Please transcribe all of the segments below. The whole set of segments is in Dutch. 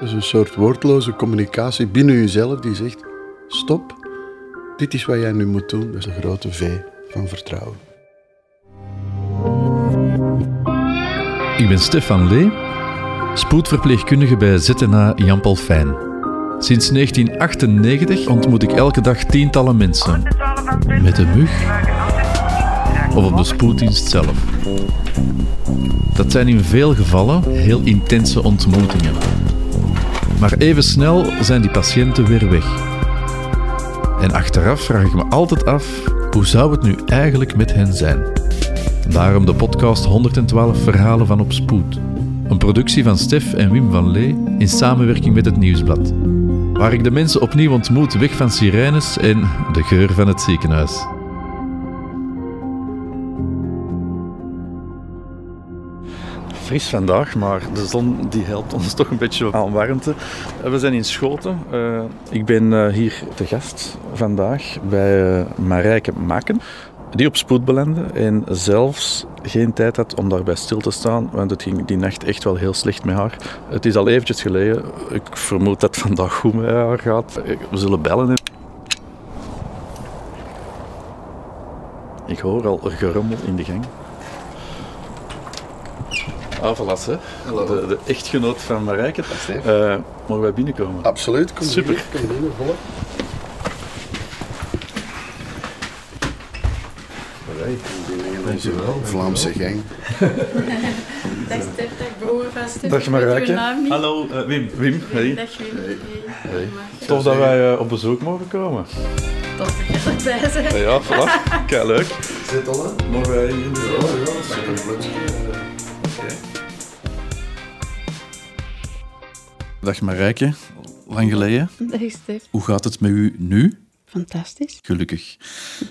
Is een soort woordloze communicatie binnen jezelf die zegt: stop, dit is wat jij nu moet doen. Dat is een grote V van vertrouwen. Ik ben Stefan Lee, spoedverpleegkundige bij ZNA Jan Paul Fijn. Sinds 1998 ontmoet ik elke dag tientallen mensen. Met een mug of op de spoeddienst zelf. Dat zijn in veel gevallen heel intense ontmoetingen. Maar even snel zijn die patiënten weer weg. En achteraf vraag ik me altijd af, hoe zou het nu eigenlijk met hen zijn? Daarom de podcast 112 Verhalen van op Spoed. Een productie van Stef en Wim van Lee in samenwerking met het Nieuwsblad. Waar ik de mensen opnieuw ontmoet weg van sirenes en de geur van het ziekenhuis. Fris vandaag, maar de zon die helpt ons toch een beetje aan warmte. We zijn in Schoten. Uh, ik ben uh, hier te gast vandaag bij Marijke Maken die op spoed belandde en zelfs geen tijd had om daarbij stil te staan, want het ging die nacht echt wel heel slecht met haar. Het is al eventjes geleden. Ik vermoed dat het vandaag goed met haar gaat. We zullen bellen. Ik hoor al gerummel in de gang. Ah, voilà, hè. De, de, echtgenoot van Marijke. Uh, mogen wij binnenkomen? Absoluut, kom Super. Hier, kom binnen, volop. Dankjewel. Vlaamse gang. Dag Stef, dag broer van Stef. Dag Marijke. Ik weet uw naam niet. Hallo, uh, Wim. Wim, hey. Dag Wim. Hey. Hey. Tof dat wij uh, op bezoek mogen komen. Tof dat je erbij bent. Ja, voilà. Kijk, leuk. Zit al, hè? Mogen wij hier in de Ja, ja, Dag Marijke, lang geleden. Dag Stef. Hoe gaat het met u nu? Fantastisch. Gelukkig.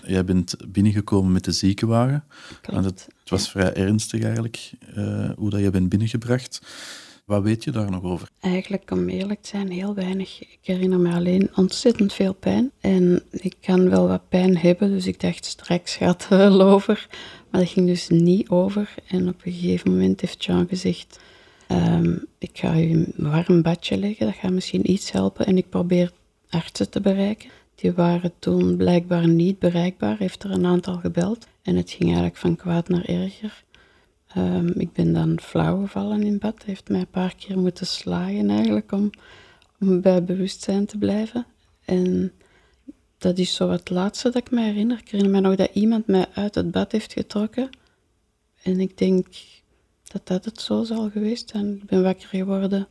Jij bent binnengekomen met de ziekenwagen. Klopt. het, het, was vrij ernstig eigenlijk, uh, hoe dat je bent binnengebracht. Wat weet je daar nog over? Eigenlijk, om eerlijk te zijn, heel weinig. Ik herinner me alleen ontzettend veel pijn. En ik kan wel wat pijn hebben, dus ik dacht straks gaat het wel over. Maar dat ging dus niet over. En op een gegeven moment heeft Jean gezegd... Um, ik ga u een warm badje leggen, dat gaat misschien iets helpen. En ik probeer artsen te bereiken. Die waren toen blijkbaar niet bereikbaar, heeft er een aantal gebeld. En het ging eigenlijk van kwaad naar erger. Um, ik ben dan flauw gevallen in bad. Heeft mij een paar keer moeten slagen eigenlijk om, om bij bewustzijn te blijven. En dat is zo het laatste dat ik me herinner. Ik herinner me nog dat iemand mij uit het bad heeft getrokken. En ik denk dat dat het zo zal geweest zijn. Ik ben wakker geworden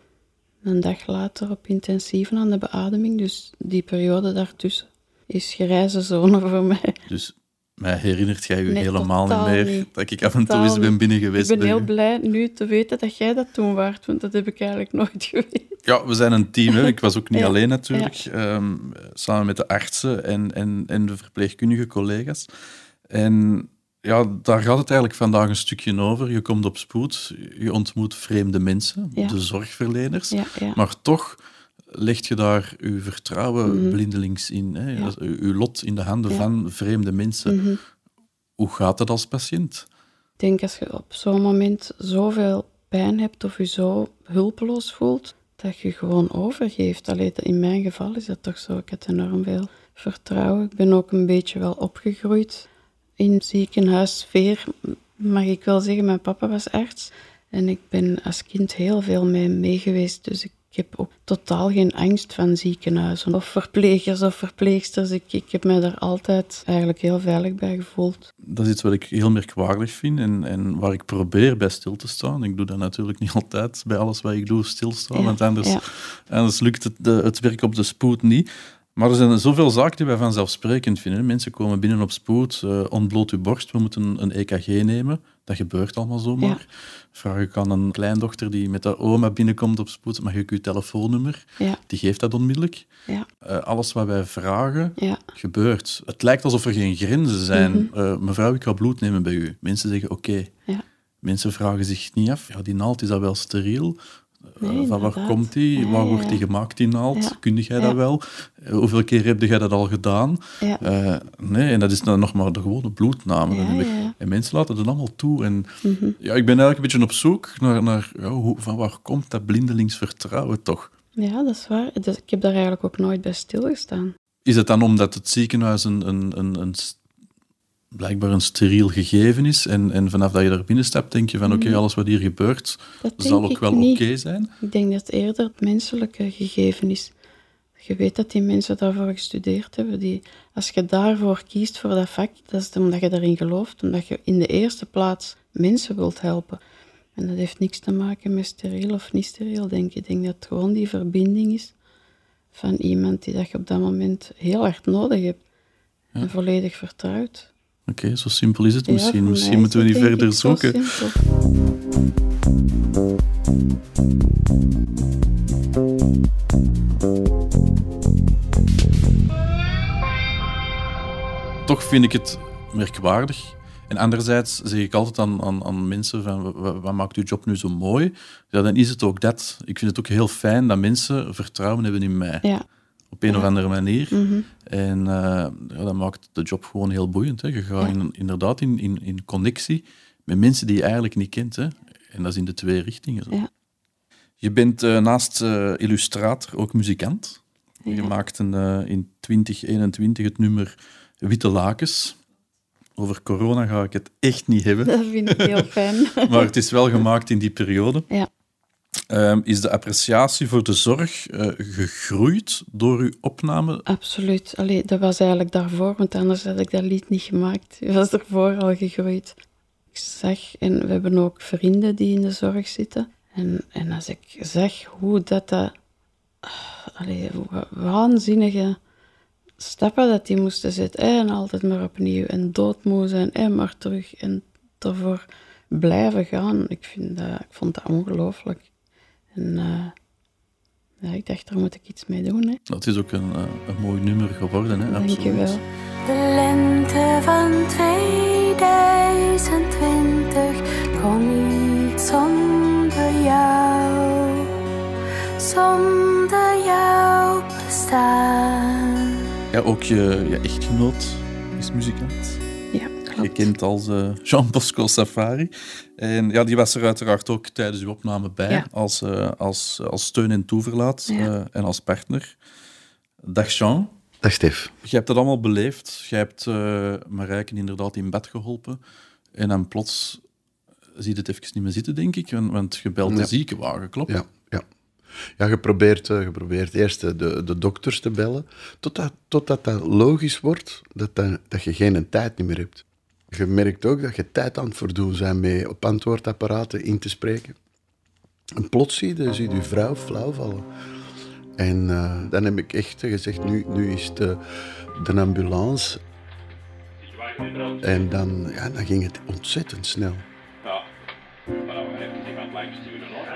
een dag later op intensief aan de beademing. Dus die periode daartussen is grijze zone voor mij. Dus mij herinnert jij je Nee, helemaal niet meer niet. dat ik af en toe eens ben binnen Ik geweest ben bij heel blij nu te weten dat jij dat toen waart, want dat heb ik eigenlijk nooit geweten. Ja, we zijn een team. Hè. Ik was ook niet Ja. alleen natuurlijk. Ehm, samen met de artsen en, en, en de verpleegkundige collega's. En ja, daar gaat het eigenlijk vandaag een stukje over. Je komt op spoed, je ontmoet vreemde mensen, Ja. de zorgverleners. Ja, ja. Maar toch leg je daar je vertrouwen Mhm. blindelings in. Hè? Dat Je lot in de handen van vreemde mensen. Mhm. Hoe gaat het als patiënt? Ik denk als je op zo'n moment zoveel pijn hebt of je zo hulpeloos voelt, dat je gewoon overgeeft. Allee, in mijn geval is dat toch zo. Ik had enorm veel vertrouwen. Ik ben ook een beetje wel opgegroeid in ziekenhuissfeer, mag ik wel zeggen. Mijn papa was arts en ik ben als kind heel veel mee, mee geweest. Dus ik heb ook totaal geen angst van ziekenhuizen of verplegers of verpleegsters. Ik, ik heb me daar altijd eigenlijk heel veilig bij gevoeld. Dat is iets wat ik heel merkwaardig vind en, en waar ik probeer bij stil te staan. Ik doe dat natuurlijk niet altijd bij alles wat ik doe, stilstaan, Ja, want anders, ja. anders lukt het, de, het werk op de spoed niet. Maar er zijn zoveel zaken die wij vanzelfsprekend vinden. Mensen komen binnen op spoed, eh, ontbloot uw borst, we moeten een EKG nemen. Dat gebeurt allemaal zomaar. Vraag ik aan een kleindochter die met haar oma binnenkomt op spoed, mag ik uw telefoonnummer? Ja, Die geeft dat onmiddellijk. ja, Eh, alles wat wij vragen, ja. gebeurt. Het lijkt alsof er geen grenzen zijn. Mhm. Eh, mevrouw, ik ga bloed nemen bij u. Mensen zeggen oké. Ja. Mensen vragen zich niet af, ja, die naald is dat wel steriel? Eh, Nee, van waar komt die? Ja, waar wordt die gemaakt, die naald? Ja. Kun jij dat wel? Eh, hoeveel keer heb jij dat al gedaan? Eh, nee, en dat is dan nog maar de gewone bloedname. En mensen laten dat allemaal toe. En Mhm. ja, ik ben eigenlijk een beetje op zoek naar, naar ja, hoe, van waar komt dat blindelingsvertrouwen toch? Ja, dat is waar. Dus ik heb daar eigenlijk ook nooit bij stilgestaan. Is het dan omdat het ziekenhuis een, een, een, een blijkbaar een steriel gegeven is en, en vanaf dat je daar binnenstapt denk je van oké, alles wat hier gebeurt Dat zal ook wel oké zijn? Ik denk dat het eerder het menselijke gegeven is. Je weet dat die mensen daarvoor gestudeerd hebben. Die, als je daarvoor kiest, voor dat vak, dat is omdat je daarin gelooft. Omdat je in de eerste plaats mensen wilt helpen. En dat heeft niks te maken met steriel of niet steriel, denk ik. Ik denk dat het gewoon die verbinding is van iemand die dat je op dat moment heel hard nodig hebt. En volledig vertrouwt. Oké, zo simpel is het Ja, misschien. moeten we niet verder zoeken. Toch vind ik het merkwaardig. En anderzijds zeg ik altijd aan, aan, aan mensen van, "Wa- wa- wat maakt uw job nu zo mooi? Ja, dan is het ook dat. Ik vind het ook heel fijn dat mensen vertrouwen hebben in mij. Ja, Op een of andere manier. mhm. En eh, dat maakt de job gewoon heel boeiend. Hè. Je gaat in, inderdaad in, in, in connectie met mensen die je eigenlijk niet kent. Hè. En dat is in de twee richtingen. Zo. Ja. Je bent eh, naast eh, illustrator ook muzikant. Je Ja. maakte eh, in 2021 het nummer Witte Lakens. Over corona ga ik het echt niet hebben, dat vind ik heel fijn. maar het is wel gemaakt in die periode. Ja. Ehm, is de appreciatie voor de zorg eh, gegroeid door uw opname? Absoluut. Allee, dat was eigenlijk daarvoor, want anders had ik dat lied niet gemaakt. Het was ervoor al gegroeid. Ik zag, en we hebben ook vrienden die in de zorg zitten. En, en als ik zag hoe dat, dat ah, allee, wa- waanzinnige stappen dat die moesten zetten. En altijd maar opnieuw. En doodmoe zijn en maar terug. En ervoor blijven gaan. Ik, vind dat, ik vond dat ongelooflijk. En eh, ja, ik dacht, daar moet ik iets mee doen. Hè. Dat is ook een, eh, een mooi nummer geworden, hè? Dank je absoluut. wel. De lente van 2020 kon niet zonder jou, zonder jou bestaan. Ja, ook je, je echtgenoot is muzikant. Ja. Gekend als eh, Jean Bosco Safari. En ja, die was er uiteraard ook tijdens uw opname bij, Ja. als, eh, als, als steun en toeverlaat Ja. eh, en als partner. Dag Jean, Dag Stef. je hebt dat allemaal beleefd. Je hebt eh Marijken inderdaad in bed geholpen. En dan plots ziet het even niet meer zitten, denk ik. Want, je belt de Ja. ziekenwagen, klopt? Ja, ja. Ja, je probeert, eh, je probeert eerst de, de, dokters te bellen, totdat, totdat dat logisch wordt dat, dat, dat je geen tijd niet meer hebt. Je merkt ook dat je tijd aan het verdoen bent met op antwoordapparaten in te spreken. En plots zie je, zie je vrouw flauw vallen. En eh, dan heb ik echt gezegd, nu, nu is het de, de ambulance. En dan, ja, dan ging het ontzettend snel.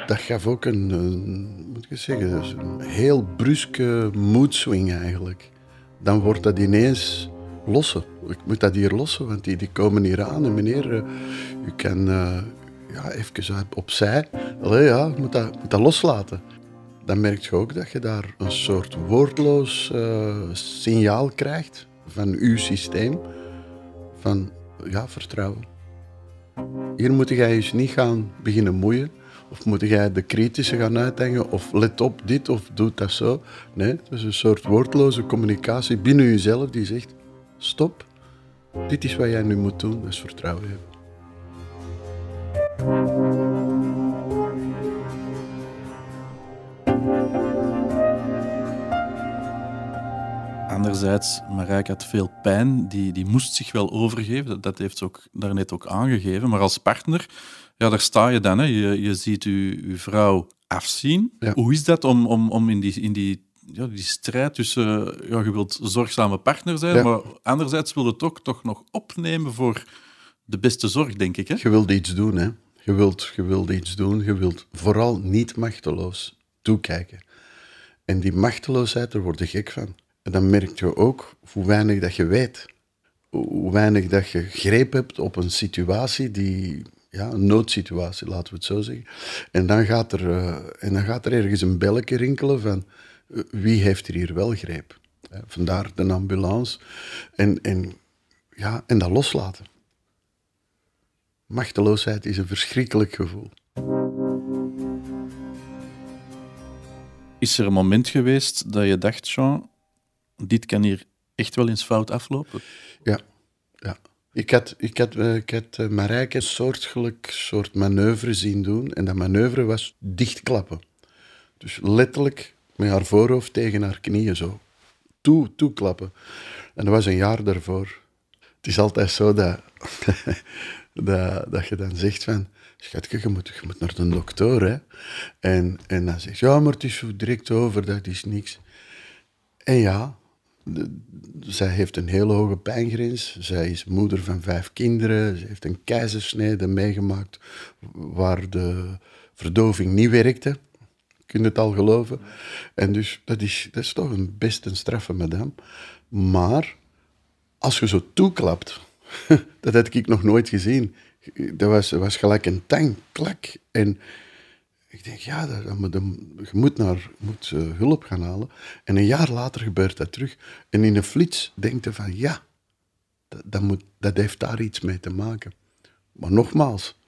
Dat gaf ook een, een moet ik zeggen, een heel bruske moedswing eigenlijk. Dan wordt dat ineens lossen. Ik moet dat hier lossen, want die, die komen hier aan. En meneer, eh, u kan eh, ja, even opzij. Allee, ja, je moet dat, moet dat loslaten. Dan merk je ook dat je daar een soort woordloos eh, signaal krijgt van uw systeem. Van, ja, vertrouwen. Hier moet jij eens niet gaan beginnen moeien. Of moet jij de kritische gaan uithangen? Of let op dit of doe dat zo. Nee, het is een soort woordloze communicatie binnen jezelf die zegt: stop, dit is wat jij nu moet doen, dat is vertrouwen hebben. Anderzijds, Marijke had veel pijn, die, die moest zich wel overgeven. Dat, dat heeft ze ook daarnet ook aangegeven. Maar als partner, ja, daar sta je dan. Hè. Je, je ziet je, je vrouw afzien. Ja. Hoe is dat om, om, om in die, in die, ja, die strijd tussen... Ja, je wilt zorgzame partner zijn, Ja. maar anderzijds wil je het ook toch nog opnemen voor de beste zorg, denk ik. Hè? Je wilt iets doen, hè? Je wilt, je wilt iets doen. Je wilt vooral niet machteloos toekijken. En die machteloosheid, daar word je gek van. En dan merk je ook hoe weinig dat je weet. Hoe weinig dat je greep hebt op een situatie die... Ja, een noodsituatie, laten we het zo zeggen. En dan gaat er, eh, en dan gaat er ergens een belletje rinkelen van... eh, wie heeft er hier wel greep? Vandaar de ambulance. En, en, ja, en dat loslaten. Machteloosheid is een verschrikkelijk gevoel. Is er een moment geweest dat je dacht, Jean, dit kan hier echt wel eens fout aflopen? Ja, ja. Ik had, ik had, eh, ik had uh, Marijke een soortgelijk soort manoeuvre zien doen. En dat manoeuvre was dichtklappen. Dus letterlijk met haar voorhoofd tegen haar knieën zo. Toe, toeklappen. En dat was een jaar daarvoor. Het is altijd zo dat, dat, dat je dan zegt van... Schatje, je moet, je moet naar de dokter, hè. En, en dan zegt ja, maar het is direct over, dat is niks. En ja, zij heeft een hele hoge pijngrens. Zij is moeder van vijf kinderen. Ze heeft een keizersnede meegemaakt waar de verdoving niet werkte. Kun je het al geloven? En dus dat is, dat is toch een best een straffe madame. Maar als je zo toeklapt, dat had ik nog nooit gezien. Dat was, was gelijk een tang, klak. En ik denk, ja, dat, je moet, naar, moet uh, hulp gaan halen. En een jaar later gebeurt dat terug. En in een flits denkt je van, ja, dat, moet, dat heeft daar iets mee te maken. Maar nogmaals,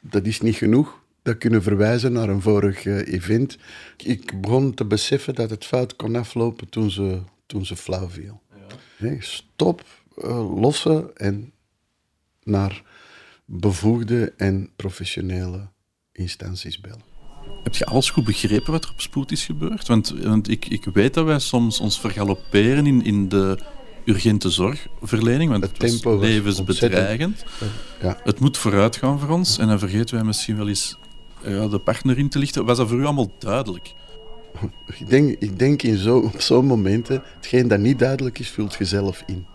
dat is niet genoeg. Dat kunnen verwijzen naar een vorig uh, event. Ik begon te beseffen dat het fout kon aflopen toen ze, toen ze flauw viel. Ja. Nee, stop, uh, lossen en naar bevoegde en professionele instanties bellen. Heb je alles goed begrepen wat er op spoed is gebeurd? Want, want ik, ik weet dat wij soms ons vergalopperen in, in de urgente zorgverlening, want het, tempo was levensbedreigend. Ja. Het moet vooruit gaan voor ons en dan vergeten wij misschien wel eens ja, de partner in te lichten. Was dat voor u allemaal duidelijk? Ik denk, ik denk in zo, op zo'n momenten, hetgeen dat niet duidelijk is, vult je zelf in.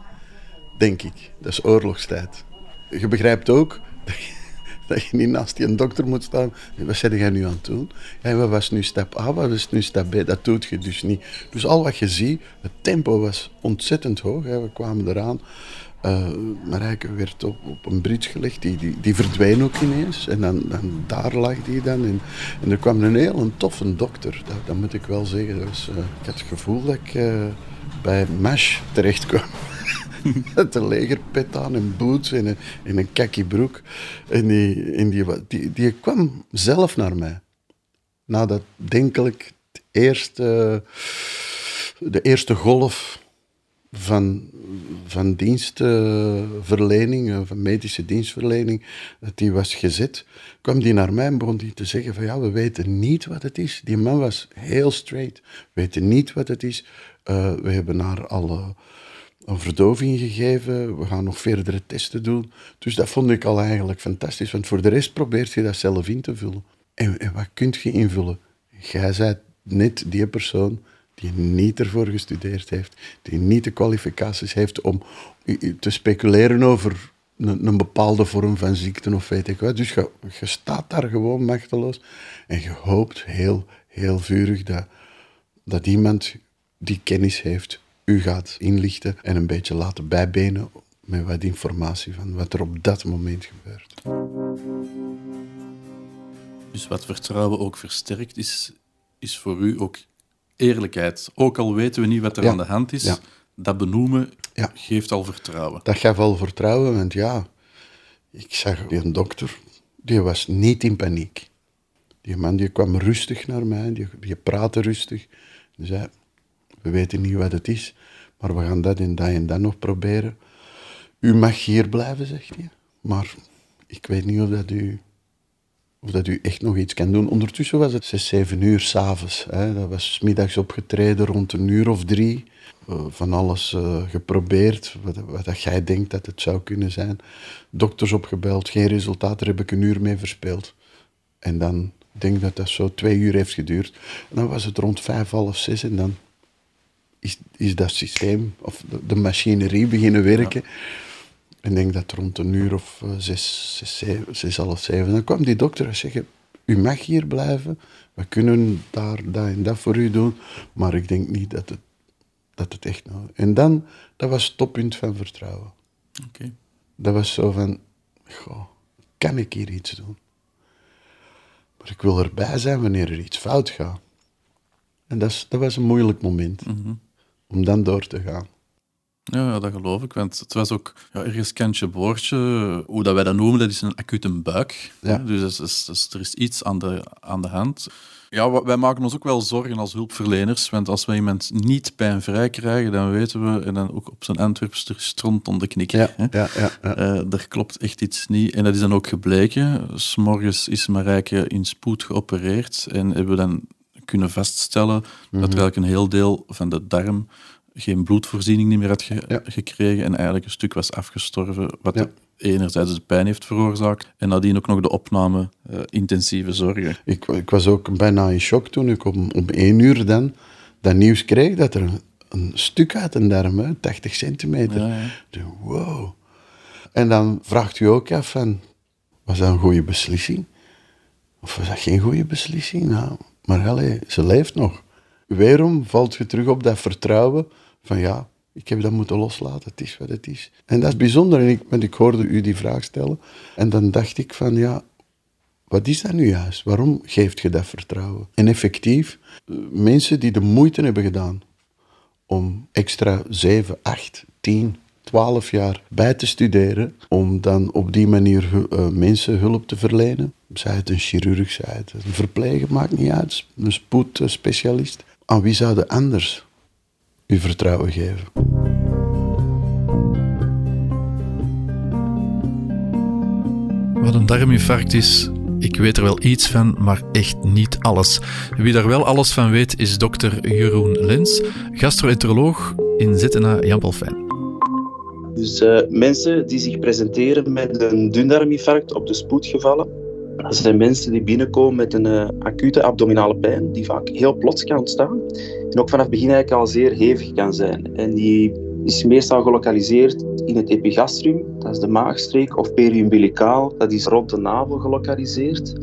Denk ik. Dat is oorlogstijd. Je begrijpt ook dat je niet naast die dokter moet staan. Wat zeg jij nu aan het doen? Ja, wat was nu stap A, wat was nu stap B? Dat doet je dus niet. Dus al wat je ziet, het tempo was ontzettend hoog. Hè. We kwamen eraan. Uh, Marijke werd op, een bridge gelegd, die, die, die verdween ook ineens. En dan, dan daar lag die dan. En, en er kwam een heel een toffe dokter, dat, dat moet ik wel zeggen. Uh, ik had het gevoel dat ik uh, bij MASH terecht kwam. met een legerpet aan en boots en een, en een kakkie broek. En, die, die, die, kwam zelf naar mij. Nadat, denk ik, het eerste, de eerste golf van, van dienstverlening, van medische dienstverlening, dat die was gezet, kwam die naar mij en begon die te zeggen van ja, we weten niet wat het is. Die man was heel straight. We weten niet wat het is. Uh, we hebben naar alle een verdoving gegeven. We gaan nog verdere testen doen. Dus dat vond ik al eigenlijk fantastisch. Want voor de rest probeert je dat zelf in te vullen. En, en wat kun je invullen? Jij bent net die persoon die niet ervoor gestudeerd heeft, die niet de kwalificaties heeft om te speculeren over een, een, bepaalde vorm van ziekte of weet ik wat. Dus je, staat daar gewoon machteloos en je hoopt heel, heel vurig dat, dat iemand die kennis heeft u gaat inlichten en een beetje laten bijbenen met wat informatie van wat er op dat moment gebeurt. Dus wat vertrouwen ook versterkt is, is voor u ook eerlijkheid. Ook al weten we niet wat er aan de hand is, dat benoemen geeft al vertrouwen. Dat geeft al vertrouwen, want ja, ik zag die dokter, die was niet in paniek. Die man die kwam rustig naar mij, die, die praatte rustig. Die zei, we weten niet wat het is, maar we gaan dat en dat en dat nog proberen. U mag hier blijven, zegt hij. Maar ik weet niet of dat u, of dat u echt nog iets kan doen. Ondertussen was het 6, 7 uur s'avonds. Dat was middags opgetreden rond een uur of drie. Uh, van alles uh, geprobeerd, wat, wat dat jij denkt dat het zou kunnen zijn. Dokters opgebeld, geen resultaat, daar heb ik een uur mee verspeeld. En dan denk ik dat dat zo twee uur heeft geduurd. En dan was het rond vijf, half zes en dan is, is dat systeem of de, machinerie beginnen werken. En ik denk dat rond een uur of uh, zes, zes, zeven, zes, half zeven, dan kwam die dokter en zei, u mag hier blijven, we kunnen daar dat en dat voor u doen, maar ik denk niet dat het, dat het echt nou... En dan, dat was het toppunt van vertrouwen. Oké. Dat was zo van, goh, kan ik hier iets doen? Maar ik wil erbij zijn wanneer er iets fout gaat. En dat, dat was een moeilijk moment. Mhm om dan door te gaan. Ja, dat geloof ik. Want het was ook ja, ergens kantje boordje. Hoe dat wij dat noemen, dat is een acute buik. Ja. Dus, dus, dus, dus er is iets aan de, aan de hand. Ja, wij maken ons ook wel zorgen als hulpverleners. Want als we iemand niet pijnvrij krijgen, dan weten we, en dan ook op zijn Antwerps, er is stront om de knik. Ja, hè. ja, ja, ja. Eh, er klopt echt iets niet. En dat is dan ook gebleken. S'morgens is Marijke in spoed geopereerd en hebben we dan kunnen vaststellen dat er eigenlijk een heel deel van de darm geen bloedvoorziening niet meer had ge- Ja. gekregen en eigenlijk een stuk was afgestorven, wat Ja. enerzijds de pijn heeft veroorzaakt en nadien ook nog de opname eh, intensieve zorgen. Ik, ik was ook bijna in shock toen ik om, om één uur dan dat nieuws kreeg dat er een, een stuk uit een darm, hè, 80 centimeter. Ja, Wow. En dan vraagt u ook af van, was dat een goede beslissing? Of was dat geen goede beslissing? Nou, maar allee, ze leeft nog. Weerom valt je terug op dat vertrouwen van ja, ik heb dat moeten loslaten, het is wat het is. En dat is bijzonder, en ik, want ik hoorde u die vraag stellen en dan dacht ik van ja, wat is dat nu juist? Waarom geeft je dat vertrouwen? En effectief, eh, mensen die de moeite hebben gedaan om extra 7, 8, 10, 12 jaar bij te studeren, om dan op die manier eh, mensen hulp te verlenen. Zij het een chirurg, zij het een verpleger, maakt niet uit, een spoedspecialist. Aan wie zouden anders uw vertrouwen geven? Wat een darminfarct is, ik weet er wel iets van, maar echt niet alles. Wie daar wel alles van weet is dokter Jeroen Lens, gastroenteroloog in ZNA Jan Paul Fijn. Dus eh, mensen die zich presenteren met een dundarminfarct op de spoedgevallen, dat zijn mensen die binnenkomen met een eh, acute abdominale pijn, die vaak heel plots kan ontstaan. En ook vanaf begin eigenlijk al zeer hevig kan zijn. En die is meestal gelokaliseerd in het epigastrum, dat is de maagstreek, of periumbilicaal, dat is rond de navel gelokaliseerd.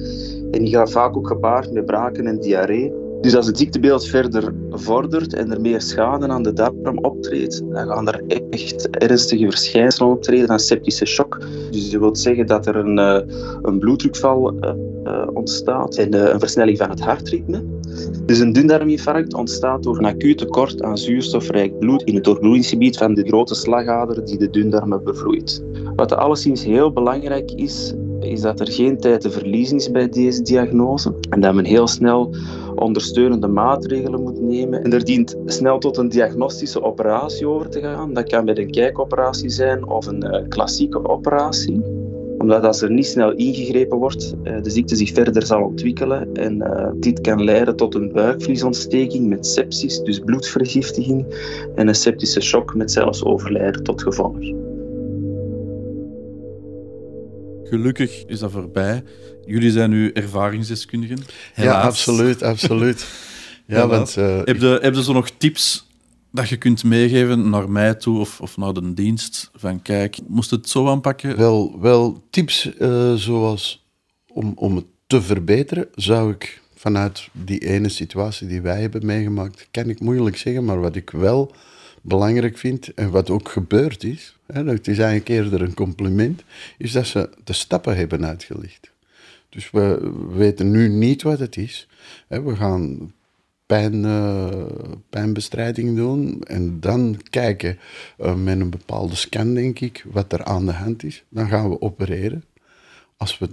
En die gaat vaak ook gepaard met braken en diarree. Dus als het ziektebeeld verder vordert en er meer schade aan de darm optreedt, dan gaan er echt ernstige verschijnselen optreden aan septische shock. Dus dat wil zeggen dat er een, eh, een bloeddrukval eh, eh, ontstaat en een versnelling van het hartritme. Dus een dundarminfarct ontstaat door een acuut tekort aan zuurstofrijk bloed in het doorbloedingsgebied van de grote slagader die de dundarmen bevloeit. Wat alleszins heel belangrijk is, is dat er geen tijd te verliezen is bij deze diagnose en dat men heel snel ondersteunende maatregelen moet nemen. En er dient snel tot een diagnostische operatie over te gaan. Dat kan met een kijkoperatie zijn of een eh, klassieke operatie omdat als er niet snel ingegrepen wordt, eh, de ziekte zich verder zal ontwikkelen en eh, dit kan leiden tot een buikvliesontsteking met sepsis, dus bloedvergiftiging, en een septische shock met zelfs overlijden tot gevolg. Gelukkig is dat voorbij. Jullie zijn nu ervaringsdeskundigen. Ja, absoluut, absoluut. Ja, want eh, Heb je, heb je zo nog tips dat je kunt meegeven naar mij toe of, of naar de dienst? Van kijk, moest het zo aanpakken? Wel, wel tips eh, zoals om, om het te verbeteren, zou ik vanuit die ene situatie die wij hebben meegemaakt, kan ik moeilijk zeggen, maar wat ik wel belangrijk vind en wat ook gebeurd is, hè, dat is eigenlijk eerder een compliment, is dat ze de stappen hebben uitgelicht. Dus we, we weten nu niet wat het is. We gaan pijn, eh, pijnbestrijding doen en dan kijken eh, met een bepaalde scan, denk ik, wat er aan de hand is. Dan gaan we opereren. Als we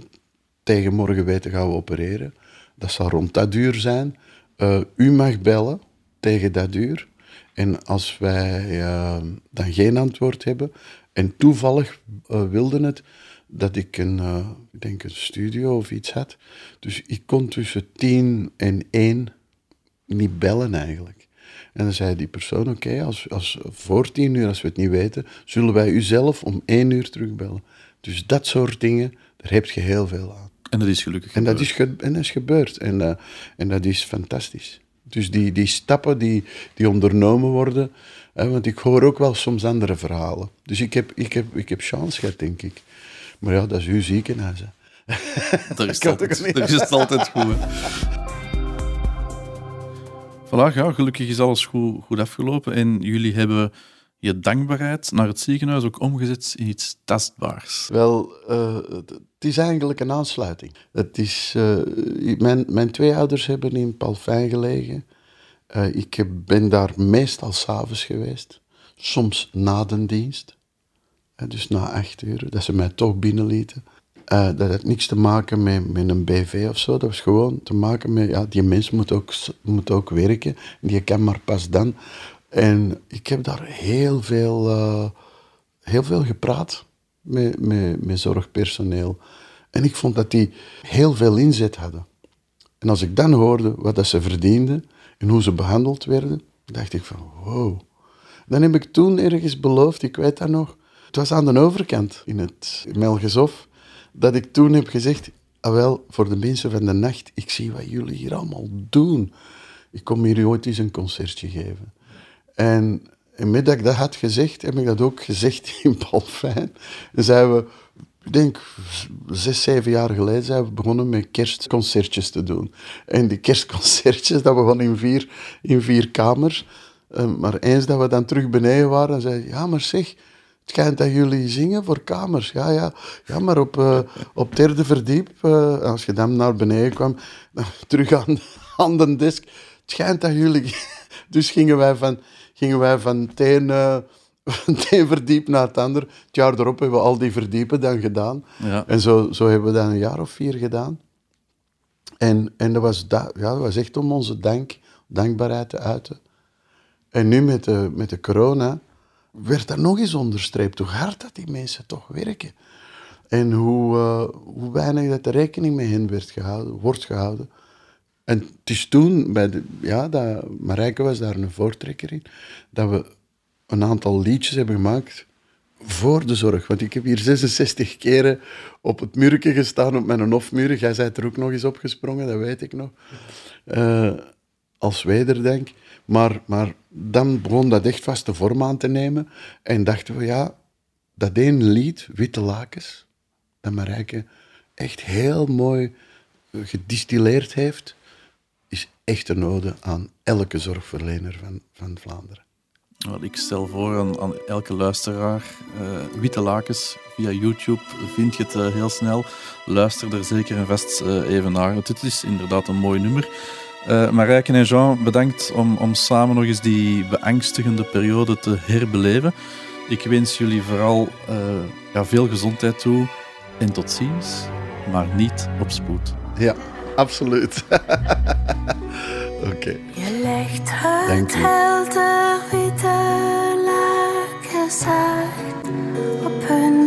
tegen morgen weten, gaan we opereren. Dat zal rond dat uur zijn. Eh, u mag bellen tegen dat uur. En als wij dan geen antwoord hebben, en toevallig eh, wilde het dat ik een, eh, ik denk een studio of iets had. Dus ik kon tussen tien en één niet bellen eigenlijk. En dan zei die persoon, oké, als, als voor tien uur, als we het niet weten, zullen wij u zelf om één uur terugbellen. Dus dat soort dingen, daar heb je heel veel aan. En dat is gelukkig En dat gebeurd. is, en dat is gebeurd. En, eh, en dat is fantastisch. Dus die, die stappen die, die ondernomen worden, hè, want ik hoor ook wel soms andere verhalen. Dus ik heb, ik heb, ik heb chance gehad, denk ik. Maar ja, dat is uw ziekenhuis. Hè. Daar is, altijd, niet? daar is altijd goed. hè. Voilà, ja, gelukkig is alles goed, goed afgelopen. En jullie hebben je dankbaarheid naar het ziekenhuis ook omgezet in iets tastbaars. Wel, eh, het is eigenlijk een aansluiting. Het is, eh, mijn, mijn twee ouders hebben in Palfijn gelegen. Eh, ik heb- ben daar meestal s'avonds geweest. soms na de dienst, dus na acht uur, dat ze mij toch binnenlieten. Eh, dat had niks te maken met, met een BV of zo, dat was gewoon te maken met, ja, die mens moet ook, moet ook werken, die kan maar pas dan. En ik heb daar heel veel, eh, heel veel gepraat met, met, met zorgpersoneel. En ik vond dat die heel veel inzet hadden. En als ik dan hoorde wat dat ze verdienden en hoe ze behandeld werden, dacht ik van wow. Dan heb ik toen ergens beloofd, ik weet dat nog, het was aan de overkant in het Melgeshof, dat ik toen heb gezegd, ah wel, voor de mensen van de nacht, ik zie wat jullie hier allemaal doen. Ik kom hier ooit eens een concertje geven. En, en dat ik dat had gezegd, heb ik dat ook gezegd in Palfijn. En zijn we, ik denk zes, zeven jaar geleden, zijn we begonnen met kerstconcertjes te doen. En die kerstconcertjes, dat begon in vier, in vier kamers. Eh, maar eens dat we dan terug beneden waren, zei ja, maar zeg, het schijnt dat jullie zingen voor kamers. Ja, ja, ja maar op, eh, op derde verdiep, eh, als je dan naar beneden kwam, terug aan, aan de desk. Het schijnt dat jullie... Dus gingen wij van, gingen wij van het een, eh, van het een verdiep naar het ander. Het jaar erop hebben we al die verdiepen dan gedaan. Ja. En zo, zo hebben we dat een jaar of vier gedaan. En, en dat, was ja, dat was echt om onze dank, dankbaarheid te uiten. En nu met de, met de corona werd dat nog eens onderstreept hoe hard dat die mensen toch werken. En hoe, eh, hoe weinig dat de rekening met hen werd gehouden, wordt gehouden. En het is toen, bij ja, dat, Marijke was daar een voortrekker in, dat we een aantal liedjes hebben gemaakt voor de zorg. Want ik heb hier 66 keren op het muurtje gestaan, op mijn hofmuur. Jij bent er ook nog eens opgesprongen, dat weet ik nog. Eh, als wederdenk. Maar, maar dan begon dat echt vaste vorm aan te nemen. En dachten we, ja, dat één lied, Witte Lakens, dat Marijke echt heel mooi eh, gedistilleerd heeft, is echt een ode aan elke zorgverlener van, van Vlaanderen. Ik stel voor aan, aan elke luisteraar, eh, Witte Lakens via YouTube vind je het eh, heel snel. Luister er zeker en vast even naar, dit is inderdaad een mooi nummer. Eh Marijke en Jean, bedankt om, om samen nog eens die beangstigende periode te herbeleven. Ik wens jullie vooral eh, ja, veel gezondheid toe en tot ziens, maar niet op spoed. Ja, absoluut. Oké. Je legt het helder witte lakens uit op hun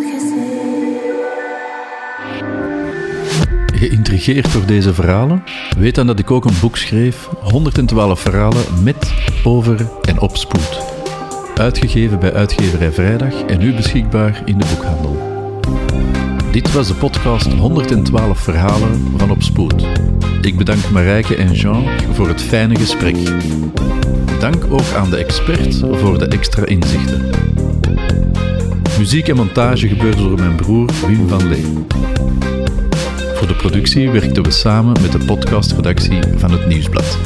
Geïntrigeerd door deze verhalen? Weet dan dat ik ook een boek schreef, 112 verhalen met, over en op spoed. Uitgegeven bij Uitgeverij Vrijdag en nu beschikbaar in de boekhandel. Dit was de podcast 112 verhalen van Op Spoed. Ik bedank Marijke en Jean voor het fijne gesprek. Dank ook aan de expert voor de extra inzichten. Muziek en montage gebeurde door mijn broer Wim van Lee. Voor de productie werkten we samen met de podcastredactie van het Nieuwsblad.